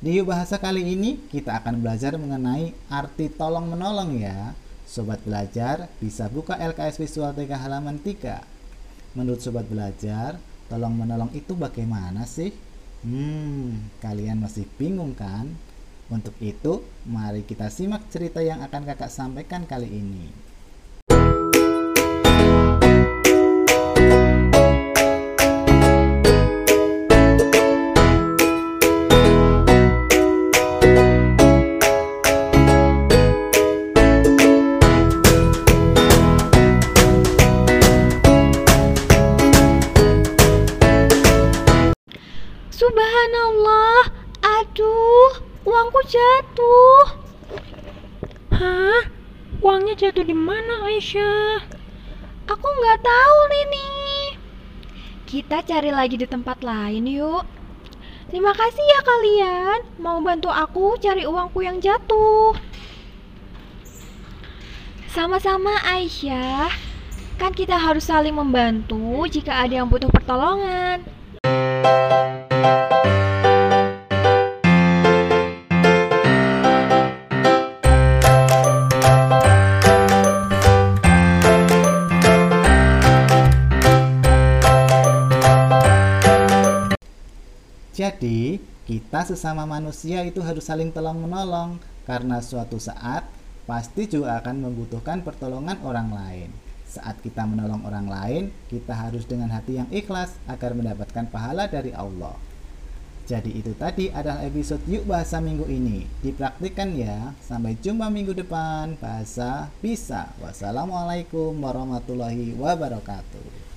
video bahasa kali ini kita akan belajar mengenai arti tolong menolong ya. Sobat belajar bisa buka LKS Visual 3 halaman 3. Menurut sobat belajar, tolong menolong itu bagaimana sih? Hmm, kalian masih bingung kan? Untuk itu, mari kita simak cerita yang akan kakak sampaikan kali ini. Subhanallah, aduh, uangku jatuh. Hah? Uangnya jatuh di mana, Aisyah? Aku nggak tahu, Lini. Kita cari lagi di tempat lain yuk. Terima kasih ya kalian, mau bantu aku cari uangku yang jatuh. Sama-sama Aisyah, kan kita harus saling membantu jika ada yang butuh pertolongan. Jadi, kita sesama manusia itu harus saling tolong menolong karena suatu saat pasti juga akan membutuhkan pertolongan orang lain. Saat kita menolong orang lain, kita harus dengan hati yang ikhlas agar mendapatkan pahala dari Allah. Jadi itu tadi adalah episode Yuk Bahasa minggu ini. Dipraktikkan ya. Sampai jumpa minggu depan. Bahasa bisa. Wassalamualaikum warahmatullahi wabarakatuh.